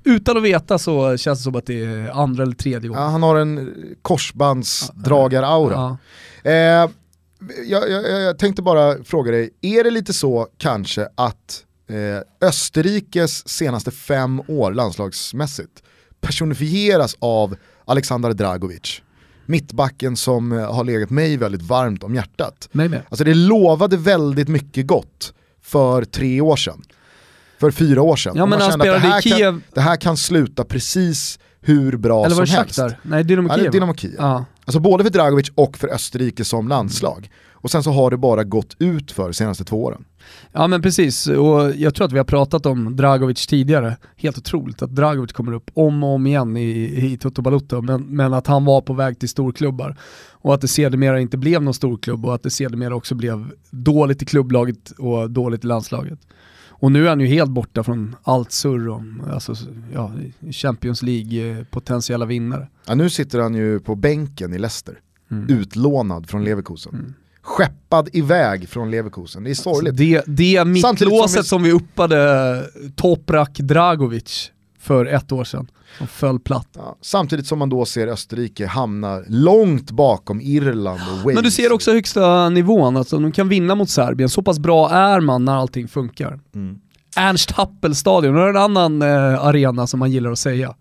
utan att veta så känns det som att det är andra eller tredje gången. Ja, han har en korsbandsdragar-aura. Ja. Eh, jag, jag, jag, tänkte bara fråga dig, är det lite så kanske att eh, Österrikes senaste fem år landslagsmässigt personifieras av Alexander Dragovic? Mittbacken som eh, har legat mig väldigt varmt om hjärtat. Mig med. Alltså det lovade väldigt mycket gott för tre år sedan för fyra år sedan. Ja, men han spelade i Kiev. Kan, det här kan sluta precis hur bra Eller var som det helst. Shakhtar? Nej, Dynamo Kiev. Ja, Dynamo Kiev. Ja. Alltså både för Dragovic och för Österrike som landslag. Och sen så har det bara gått ut för de senaste två åren. Ja men precis, och jag tror att vi har pratat om Dragovic tidigare. Helt otroligt att Dragovic kommer upp om och om igen i, i Toto Balotto, men, men att han var på väg till storklubbar. Och att det sedermera inte blev någon storklubb och att det sedermera också blev dåligt i klubblaget och dåligt i landslaget. Och nu är han ju helt borta från allt surr om alltså, ja, Champions League eh, vinnare. Ja, nu sitter han ju på bänken i Leicester, mm. utlånad från Leverkusen. Mm. Skeppad iväg från Leverkusen, det är sorgligt. Alltså det, det mittlåset som vi... som vi uppade Toprak Dragovic för ett år sedan. Som föll platt. Ja, samtidigt som man då ser Österrike hamna långt bakom Irland och Wales. Men du ser också högsta nivån, alltså de kan vinna mot Serbien. Så pass bra är man när allting funkar. Mm. Ernst Happel-stadion, det är en annan eh, arena som man gillar att säga.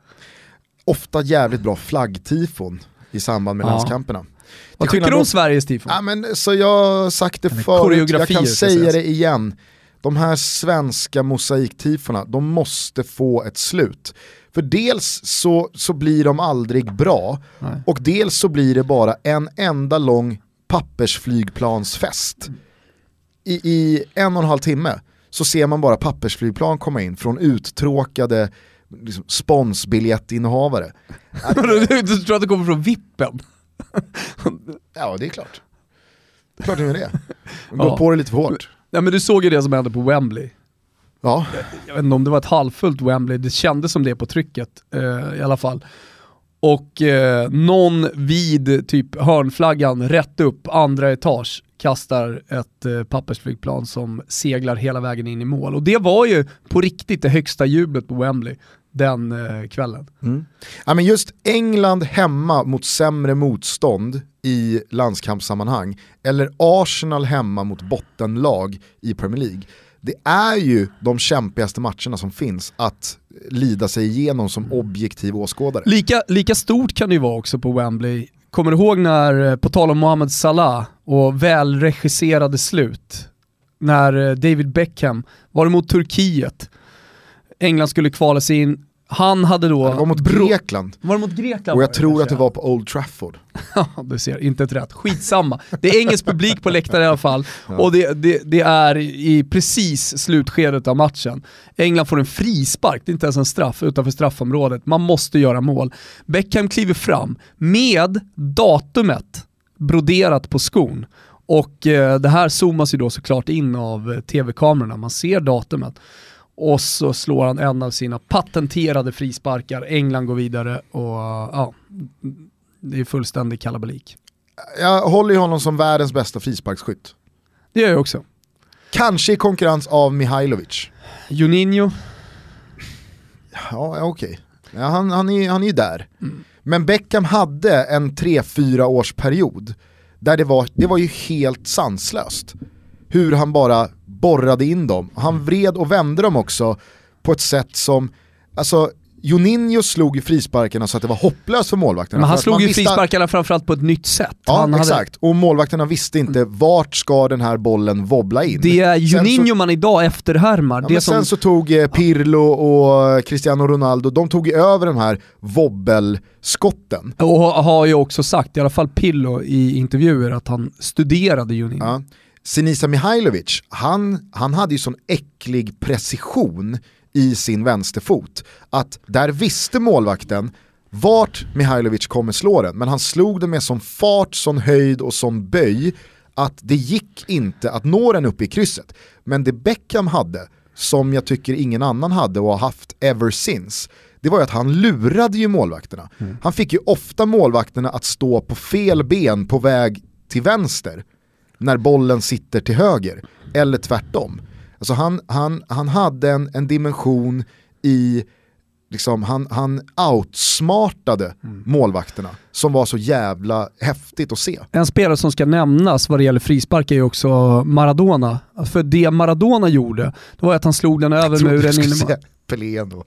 Ofta jävligt bra flaggtifon i samband med ja. landskamperna. Vad tycker du om Sveriges tifon? Ja, men, så jag har sagt det förut, jag kan säga det igen de här svenska mosaiktiforna, de måste få ett slut. För dels så, så blir de aldrig bra Nej. och dels så blir det bara en enda lång pappersflygplansfest. I, I en och en halv timme så ser man bara pappersflygplan komma in från uttråkade liksom, sponsbiljettinnehavare. du tror att det kommer från Vippen? ja det är klart. Klart de gör det. De går Ja. på det lite för hårt. Ja, men du såg ju det som hände på Wembley. Ja, Jag vet inte om det var ett halvfullt Wembley, det kändes som det på trycket eh, i alla fall. Och eh, någon vid typ hörnflaggan rätt upp, andra etage, kastar ett eh, pappersflygplan som seglar hela vägen in i mål. Och det var ju på riktigt det högsta jublet på Wembley den eh, kvällen. Ja, men just England hemma mot sämre motstånd i landskampssammanhang, eller Arsenal hemma mot bottenlag i Premier League. Det är ju de kämpigaste matcherna som finns att lida sig igenom som objektiv åskådare. Lika, lika stort kan det ju vara också på Wembley. Kommer du ihåg när, eh, på tal om Mohamed Salah och välregisserade slut, när eh, David Beckham var emot Turkiet, England skulle kvala sig in, han hade då... Det var mot Grekland Var det mot Grekland? och jag tror att det kanske? var på Old Trafford. Ja, du ser, inte ett rätt. Skitsamma. Det är engelsk publik på läktaren i alla fall och det, det, det är i precis slutskedet av matchen. England får en frispark, det är inte ens en straff, utanför straffområdet. Man måste göra mål. Beckham kliver fram med datumet broderat på skon. Och eh, det här zoomas ju då såklart in av eh, tv-kamerorna, man ser datumet. Och så slår han en av sina patenterade frisparkar, England går vidare och ja, det är fullständig kalabalik. Jag håller ju honom som världens bästa frisparksskytt. Det gör jag också. Kanske i konkurrens av Mihailovic. Juninho, Ja, okej. Ja, han, han, är, han är ju där. Men Beckham hade en 3-4 års period där det var, det var ju helt sanslöst. Hur han bara borrade in dem. Han vred och vände dem också på ett sätt som, alltså Juninho slog ju frisparkarna så att det var hopplöst för målvakterna. men han slog ju visste- frisparkarna framförallt på ett nytt sätt. Ja, han hade- exakt. Och målvakterna visste inte vart ska den här bollen wobbla in. Det är Juninho så- man idag efterhärmar. Ja, det men som, sen så tog eh, Pirlo och Cristiano Ronaldo, de tog ju över de här wobbelskotten. och har ju också sagt, i alla fall Pillo i intervjuer, att han studerade Juninho. Ja. Sinisa Mihailovic, han, han hade ju sån äcklig precision i sin vänsterfot att där visste målvakten vart Mihailovic kommer slå den, men han slog den med sån fart, sån höjd och sån böj att det gick inte att nå den uppe i krysset. Men det Beckham hade, som jag tycker ingen annan hade och har haft ever since, det var ju att han lurade ju målvakterna. Han fick ju ofta målvakterna att stå på fel ben på väg till vänster när bollen sitter till höger, eller tvärtom. Alltså han, han, han hade en, en dimension i, liksom, han, han outsmartade målvakterna som var så jävla häftigt att se. En spelare som ska nämnas vad det gäller frispark är ju också Maradona. För det Maradona gjorde, det var att han slog den över muren skulle in i säga Pelé ändå.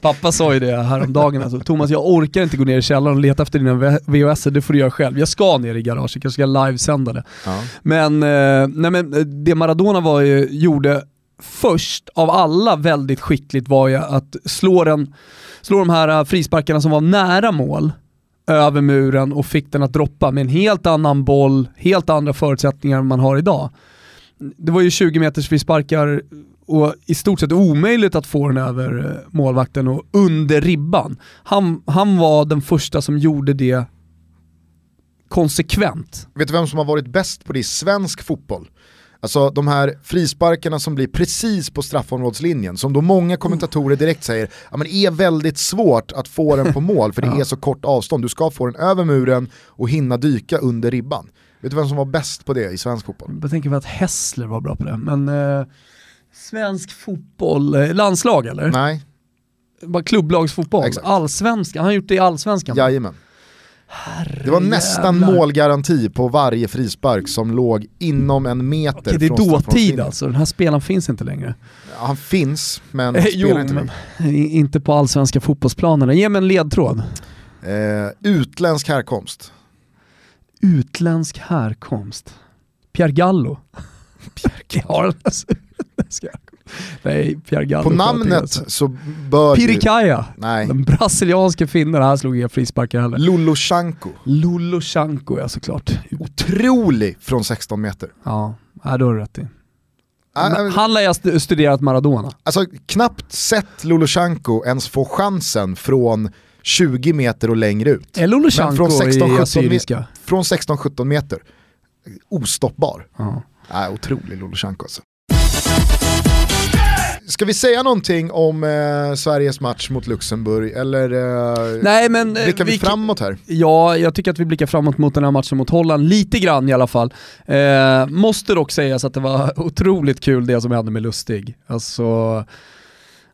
Pappa sa ju det häromdagen, alltså, Thomas jag orkar inte gå ner i källaren och leta efter dina VHS, det får du göra själv. Jag ska ner i garaget, kanske ska livesända det. Ja. Men, eh, nej men eh, det Maradona var gjorde först av alla väldigt skickligt var ju att slå, den, slå de här eh, frisparkarna som var nära mål över muren och fick den att droppa med en helt annan boll, helt andra förutsättningar än man har idag. Det var ju 20 meters frisparkar och i stort sett omöjligt att få den över eh, målvakten och under ribban. Han, han var den första som gjorde det konsekvent. Vet du vem som har varit bäst på det i svensk fotboll? Alltså de här frisparkarna som blir precis på straffområdeslinjen, som då många kommentatorer direkt säger ja, men är väldigt svårt att få den på mål för det är så kort avstånd. Du ska få den över muren och hinna dyka under ribban. Vet du vem som var bäst på det i svensk fotboll? Jag tänker på att Hessler var bra på det, men eh, svensk fotboll, eh, landslag eller? Nej, Bara klubblagsfotboll, Exakt. allsvenskan, han har gjort det i allsvenskan. jajamän. Det var nästan jävlar. målgaranti på varje frispark som låg inom en meter Okej, det är från dåtid alltså, den här spelaren finns inte längre. Ja, han finns, men Eh, han jo, spelar inte men längre. inte på allsvenska fotbollsplanerna. Ge mig en ledtråd. Eh, utländsk härkomst. Utländsk härkomst. Pierre Gallo. Pierre Gallo. Nej, Pierre Gallo. På namnet sig. så bör. Pirikaya. Nej. Den brasilianske finnen, här slog inga frisparkar heller. Loloshanko. Lolo Chanko ja såklart. Otrolig från 16 meter. Ja, ja, då har du rätt i. Han lär ju studerat Maradona. Alltså knappt sett Loloshanko ens få chansen från 20 meter och längre ut. Eller Olushanko 16, i 17 Assyriska. Från 16-17 meter. Ostoppbar. Ja. Äh, otrolig Lulushanko alltså. Ska vi säga någonting om eh, Sveriges match mot Luxemburg eller eh, Nej men... eh, blickar vi, vi- framåt här? Ja, jag tycker att vi blickar framåt mot den här matchen mot Holland, lite grann i alla fall. Eh, måste dock sägas att det var otroligt kul det som hände med Lustig. Alltså,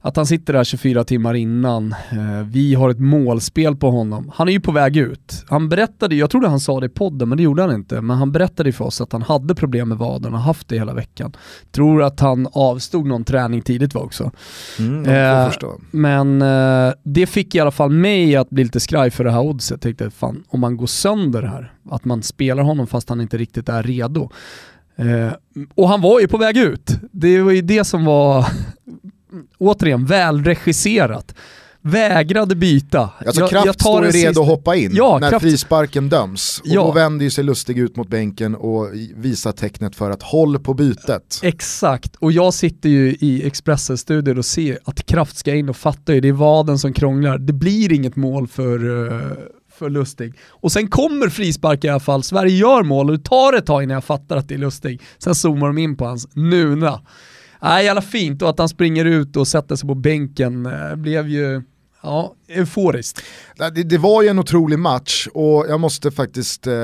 att han sitter där 24 timmar innan, eh, vi har ett målspel på honom. Han är ju på väg ut. Han berättade, jag trodde han sa det i podden men det gjorde han inte, men han berättade för oss att han hade problem med vaden och haft det hela veckan. Tror att han avstod någon träning tidigt var också. Mm, Eh. Men eh, det fick i alla fall mig att bli lite skraj för det här oddset. Jag tänkte, fan, om man går sönder här, att man spelar honom fast han inte riktigt är redo. Eh, och han var ju på väg ut. Det var ju det som var, återigen, välregisserat. Vägrade byta. Alltså Kraft står ju en redo sista- att hoppa in Ja, när Kraft- frisparken döms. Och Ja. då vänder ju sig Lustig ut mot bänken och visar tecknet för att håll på bytet. Exakt, och jag sitter ju i Expressen-studion och ser att Kraft ska in och fattar ju, det är vaden som krånglar. Det blir inget mål för, eh, för Lustig. Och sen kommer frispark i alla fall, Sverige gör mål och det tar ett tag innan jag fattar att det är Lustig. Sen zoomar de in på hans Nuna. Nej, jävla fint och att han springer ut och sätter sig på bänken eh, blev ju, ja, euforiskt. Det, det var ju en otrolig match och jag måste faktiskt eh,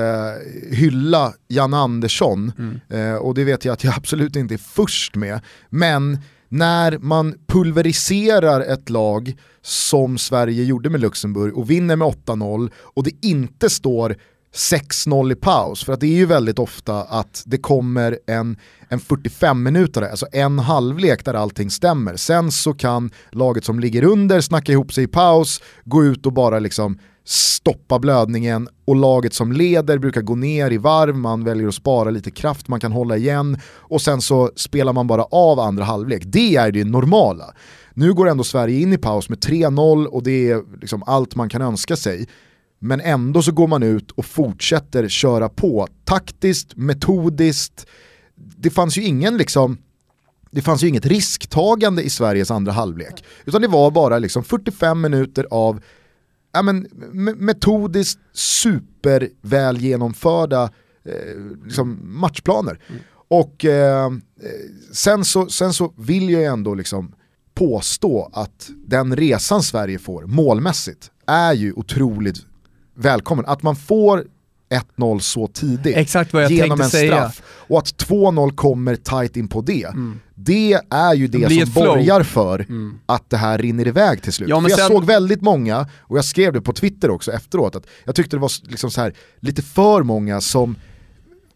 hylla Jan Andersson. Eh, och det vet jag att jag absolut inte är först med. Men när man pulveriserar ett lag som Sverige gjorde med Luxemburg och vinner med 8-0 och det inte står 6-0 i paus, för att det är ju väldigt ofta att det kommer en, en 45 minuter, alltså en halvlek där allting stämmer. Sen så kan laget som ligger under snacka ihop sig i paus, gå ut och bara liksom stoppa blödningen och laget som leder brukar gå ner i varv, man väljer att spara lite kraft, man kan hålla igen och sen så spelar man bara av andra halvlek. Det är det normala. Nu går ändå Sverige in i paus med 3-0 och det är liksom allt man kan önska sig. Men ändå så går man ut och fortsätter köra på taktiskt, metodiskt. Det fanns ju ingen liksom det fanns ju inget risktagande i Sveriges andra halvlek. Utan det var bara liksom 45 minuter av ja, men, me- metodiskt superväl genomförda eh, liksom matchplaner. Och eh, eh, sen, så, sen så vill jag ju ändå liksom påstå att den resan Sverige får målmässigt är ju otroligt välkommen. Att man får 1-0 så tidigt Exakt vad jag genom en säga. straff och att 2-0 kommer tight in på det. Det är ju det blir som borgar för att det här rinner iväg till slut. Ja, men jag sen- såg väldigt många, och jag skrev det på Twitter också efteråt, att jag tyckte det var liksom så här, lite för många som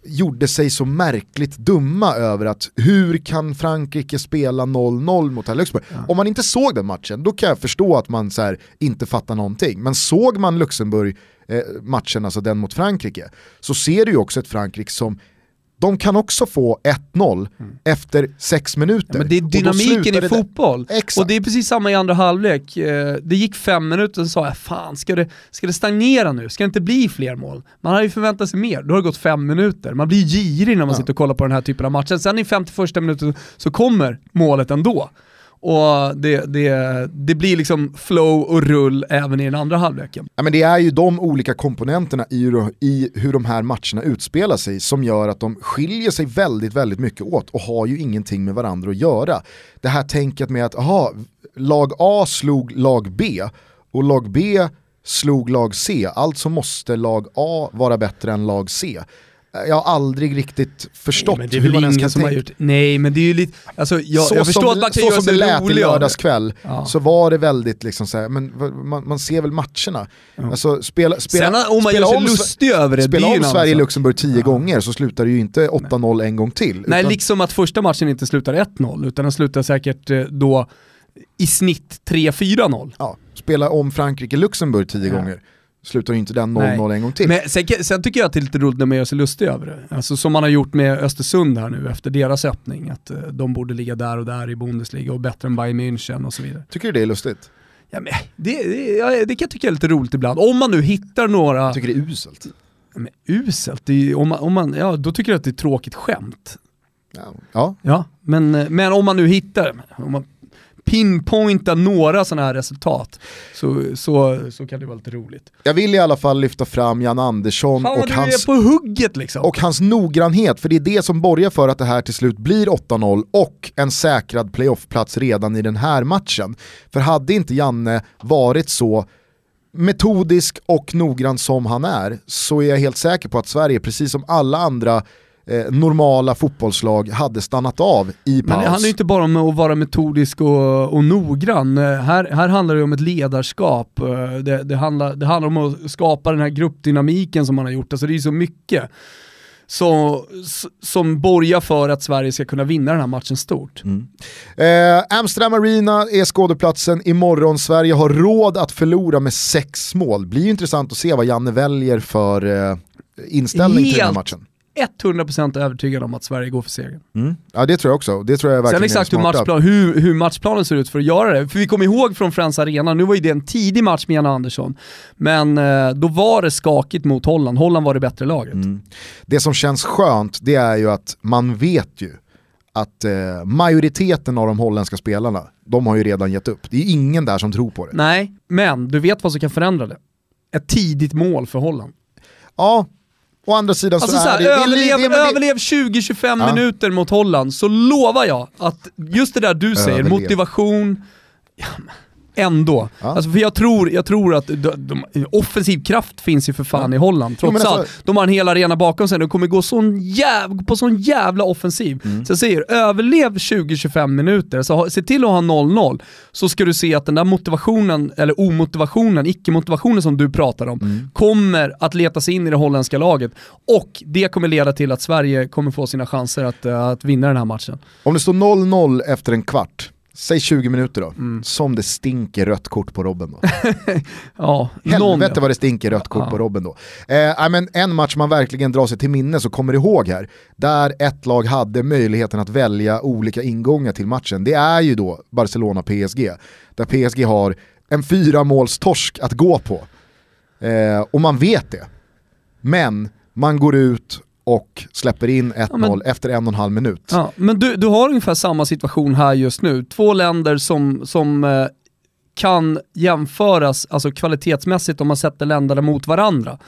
gjorde sig så märkligt dumma över att hur kan Frankrike spela 0-0 mot här Luxemburg? Om man inte såg den matchen, då kan jag förstå att man så här, inte fattar någonting. Men såg man Luxemburg eh, matchen, alltså den mot Frankrike, så ser du ju också ett Frankrike som de kan också få 1-0 efter sex minuter. Mm. Ja, men det är dynamiken i fotboll. Exakt. Och det är precis samma i andra halvlek. Eh, Det gick fem minuter och så sa jag, fan ska det, ska det stagnera nu? Ska det inte bli fler mål? Man hade ju förväntat sig mer, då har det gått fem minuter. Man blir girig när man Ja. sitter och kollar på den här typen av matcher. Sen i 51 minuten så kommer målet ändå. Och det, det, det blir liksom flow och rull även i den andra halvleken. Ja, men det är ju de olika komponenterna i, hur- i hur de här matcherna utspelar sig som gör att de skiljer sig väldigt, väldigt mycket åt och har ju ingenting med varandra att göra. Det här tänket med att aha, lag A slog lag B och lag B slog lag C, alltså måste lag A vara bättre än lag C. Jag har aldrig riktigt förstått det är hur man ens kan som har tänka. gjort, nej men det är ju lite, alltså jag, så jag förstår som, att man kan så göra som det lät i det. lördagskväll Ja. så var det väldigt liksom så här, men man, man ser väl matcherna. Alltså spela, spela, Sen om man spela gör sig om, lustig över det, det spela ju om en annan Sverige sak. Luxemburg tio gånger så slutar det ju inte 8-0 en gång till. Nej, utan- liksom att första matchen inte slutar 1-0, utan den slutar säkert eh, då i snitt 3-4-0. ja, spela om Frankrike-Luxemburg tio Ja. gånger slutar ju inte den Nej. 0-0 en gång till. Men sen, sen tycker jag att det är lite roligt när man gör sig lustig över det. Alltså som man har gjort med Östersund här nu efter deras öppning, att eh, de borde ligga där och där i Bundesliga och bättre än Bayern München och så vidare. Tycker du det är lustigt? Ja, men det, det, det kan jag tycka är lite roligt ibland. Om man nu hittar några... Jag tycker det är uselt. Men uselt, är, om man, om man, ja, då tycker jag att det är tråkigt skämt. Ja. ja. Ja, men, eh, men om man nu hittar, om man pinpointa några sådana här resultat så, så, så kan det vara lite roligt. Jag vill i alla fall lyfta fram Jan Andersson Fan och hans, på hugget liksom. och hans noggrannhet, för det är det som borgar för att det här till slut blir 8-0 och en säkrad playoffplats redan i den här matchen. För hade inte Janne varit så metodisk och noggrann som han är så är jag helt säker på att Sverige, precis som alla andra eh, normala fotbollslag, hade stannat av i Men paus. det handlar ju inte bara om att vara metodisk och, och noggrann. Eh, Här, här handlar det om ett ledarskap. Eh, Det, det, handlar, det handlar om att skapa den här gruppdynamiken som man har gjort. Alltså det är ju så mycket så, som borgar för att Sverige ska kunna vinna den här matchen stort. Eh, Amsterdam Arena är skådeplatsen imorgon. Sverige har råd att förlora med sex mål. Blir ju intressant att se vad Janne väljer för eh, inställning till den här Helt matchen. 100% övertygad om att Sverige går för segern. Ja det tror jag också. Det tror jag verkligen Sen exakt hur, matchplan, hur, hur matchplanen ser ut för att göra det. För vi kommer ihåg från Friends Arena, nu var ju det en tidig match med Janne Andersson, men eh, då var det skakigt mot Holland. Holland var det bättre laget. Mm. Det som känns skönt det är ju att man vet ju att eh, majoriteten av de holländska spelarna, de har ju redan gett upp. Det är ingen där som tror på det. Nej, men du vet vad som kan förändra det. Ett tidigt mål för Holland. Ja, å andra sidan Alltså så så är här, det... det, överlev, det, men det överlev 20-25 Ja. minuter mot Holland så lovar jag att just det där du säger, Överlev. motivation, ja, ändå. Ja. Alltså för jag tror, jag tror att de, de, offensiv kraft finns ju för fan i Holland, Jo, trots alltså- allt. De har en hel arena bakom sig, de kommer gå sån jäv, på sån jävla offensiv. Mm. Så jag säger, överlev 20-25 minuter, så ha, se till att ha 0-0, så ska du se att den där motivationen, eller omotivationen, icke-motivationen som du pratar om, Mm. kommer att leta sig in i det holländska laget. Och det kommer leda till att Sverige kommer få sina chanser att, eh, att vinna den här matchen. Om det står 0-0 efter en kvart, säg 20 minuter då, Mm. som det stinker rött kort på Robben då. Ja, Helvete vad det stinker rött kort Ja. på Robben då. Eh, men en match man verkligen drar sig till minnes och kommer ihåg här, där ett lag hade möjligheten att välja olika ingångar till matchen, det är ju då Barcelona-PSG. Där PSG har en fyra måls torsk att gå på. Eh, och man vet det. Men man går ut och släpper in 1-0 men- efter en och en halv minut. Ja, men du, du har ungefär samma situation här just nu. Två länder som, som eh, kan jämföras alltså kvalitetsmässigt om man sätter länderna mot varandra.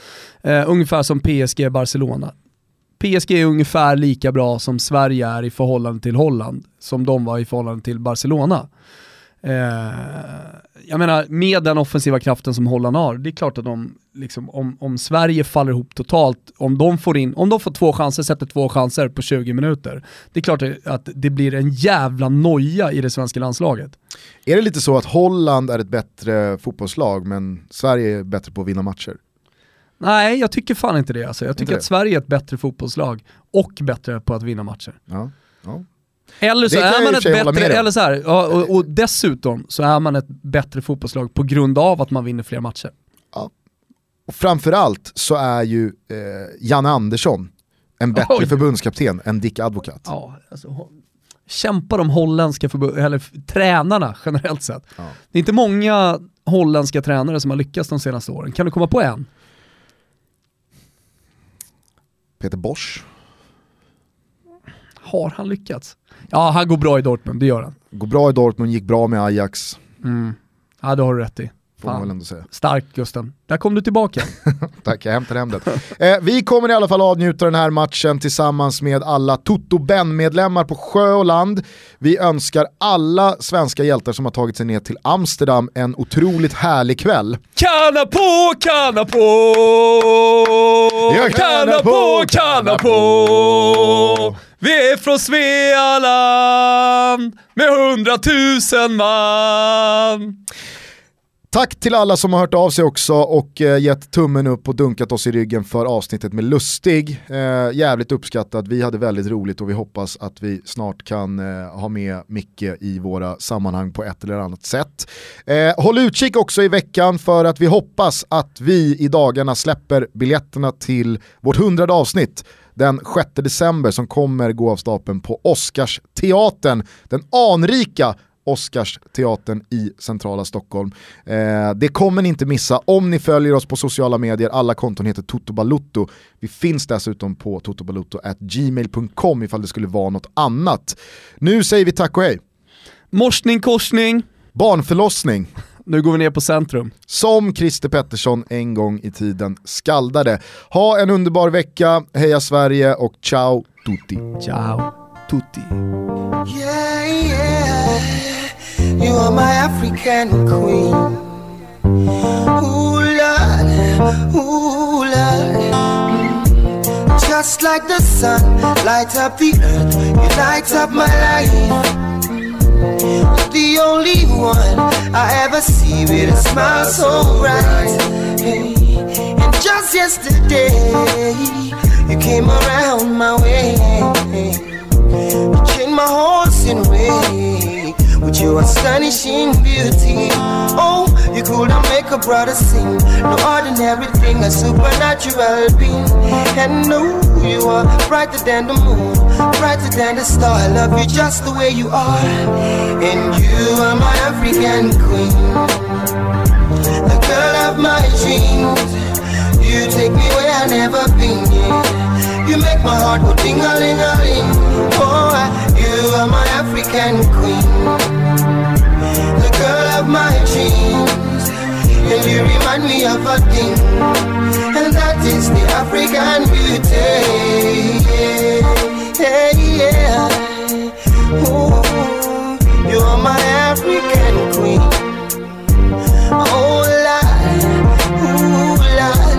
Eh, ungefär som PSG Barcelona. PSG är ungefär lika bra som Sverige är i förhållande till Holland, som de var i förhållande till Barcelona. Eh, jag menar, med den offensiva kraften som Holland har, det är klart att de, liksom, om, om Sverige faller ihop totalt, om de får in, om de får två chanser, sätter två chanser på 20 minuter, det är klart att det blir en jävla noja i det svenska landslaget. Är det lite så att Holland är ett bättre fotbollslag men Sverige är bättre på att vinna matcher? Nej, jag tycker fan inte det alltså. Jag tycker att? Sverige är ett bättre fotbollslag och bättre på att vinna matcher. Ja. Ja. Eller så är man ett bättre, eller så här, ja, och, och dessutom så är man ett bättre fotbollslag på grund av att man vinner fler matcher. Och framförallt så är ju eh, Janne Andersson en bättre Oj. förbundskapten än Dick Advokat. Ja, alltså, kämpa de holländska förbund, eller tränarna generellt sett. Ja. Det är inte många holländska tränare som har lyckats de senaste åren. Kan du komma på en? Peter Bosch Har han lyckats? Ja, han går bra i Dortmund, det gör han. går bra i Dortmund, gick bra med Ajax, Mm. Ja, det har du rätt i. får man väl Fan. ändå säga. Stark Gusten. Där kom du tillbaka. Tack, jag hämtar hem den. Eh, vi kommer i alla fall avnjuta den här matchen tillsammans med alla Toto Ben-medlemmar på sjö och land. Vi önskar alla svenska hjältar som har tagit sig ner till Amsterdam en otroligt härlig kväll. Kanna på, kanna på! Ja, kanna på, kanna på! Vi är från Svealand med hundratusen man! Tack till alla som har hört av sig också och eh, gett tummen upp och dunkat oss i ryggen för avsnittet med Lustig. Eh, jävligt uppskattat, vi hade väldigt roligt och vi hoppas att vi snart kan eh, ha med Micke i våra sammanhang på ett eller annat sätt. Eh, håll utkik också i veckan för att vi hoppas att vi i dagarna släpper biljetterna till vårt hundrade avsnitt den 6 december som kommer gå av stapeln på Oscarsteatern, den anrika Oscarsteatern i centrala Stockholm. Eh, det kommer ni inte missa om ni följer oss på sociala medier, alla konton heter Toto. Vi finns dessutom på totobalutto@gmail.com ifall det skulle vara något annat. Nu säger vi tack och hej. Morsning, korsning. Barnförlossning. Nu går vi ner på centrum. Som Christer Pettersson en gång i tiden skaldade. Ha en underbar vecka, heja Sverige och ciao tutti. Ciao tutti. Yeah, yeah. You are my African queen. Ooh, Lord, ooh, Lord. Just like the sun, light up the earth, you light up my life. Mm. The only one I ever see with a smile so bright. Hey. And just yesterday, you came around my way. You changed my horse in way with your astonishing beauty. Oh, you could not make a brother sing. No ordinary thing, a supernatural being. And no, you are brighter than the moon, brighter than the star. I love you just the way you are. And you are my African queen, the girl of my dreams. You take me where I've never been. Yeah. You make my heart go ding a ling a ling. Oh, you are my African queen, the girl of my dreams. And you remind me of a thing, and that is the African beauty. Yeah, yeah. Ooh, you are my African queen. Oh, Lord, ooh, Lord.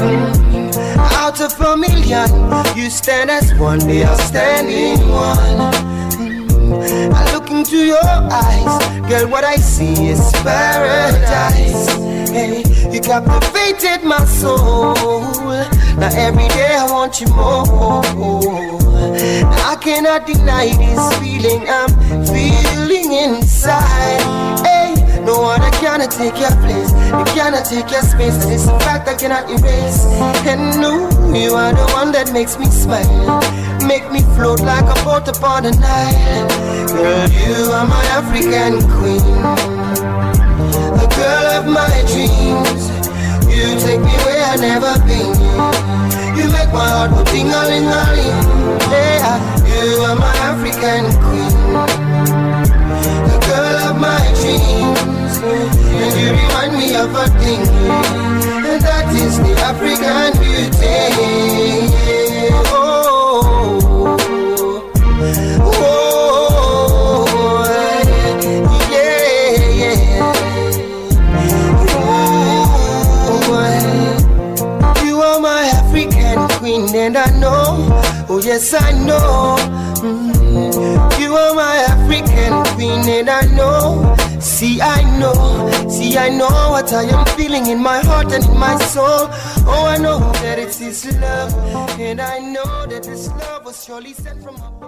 Mm. Out of a million, you stand as one, the outstanding one. I look into your eyes, girl, what I see is paradise. Hey, you captivated my soul. Now every day I want you more. I cannot deny this feeling I'm feeling inside. Hey, no one I cannot take your place. You cannot take your space. Is a fact I cannot erase. And no, you are the one that makes me smile. Make me float like a boat upon the Nile. Girl, you are my African queen. The girl of my dreams. You take me where I've never been. You make my heart go ding a ling a. Yeah, you are my African queen, the girl of my dreams, and you remind me of a thing, and that is the African beauty. Oh, and I know, oh yes, I know. Mm, You are my African queen, and I know. See, I know, see, I know what I am feeling in my heart and in my soul. Oh, I know that it's love, and I know that this love was surely sent from above.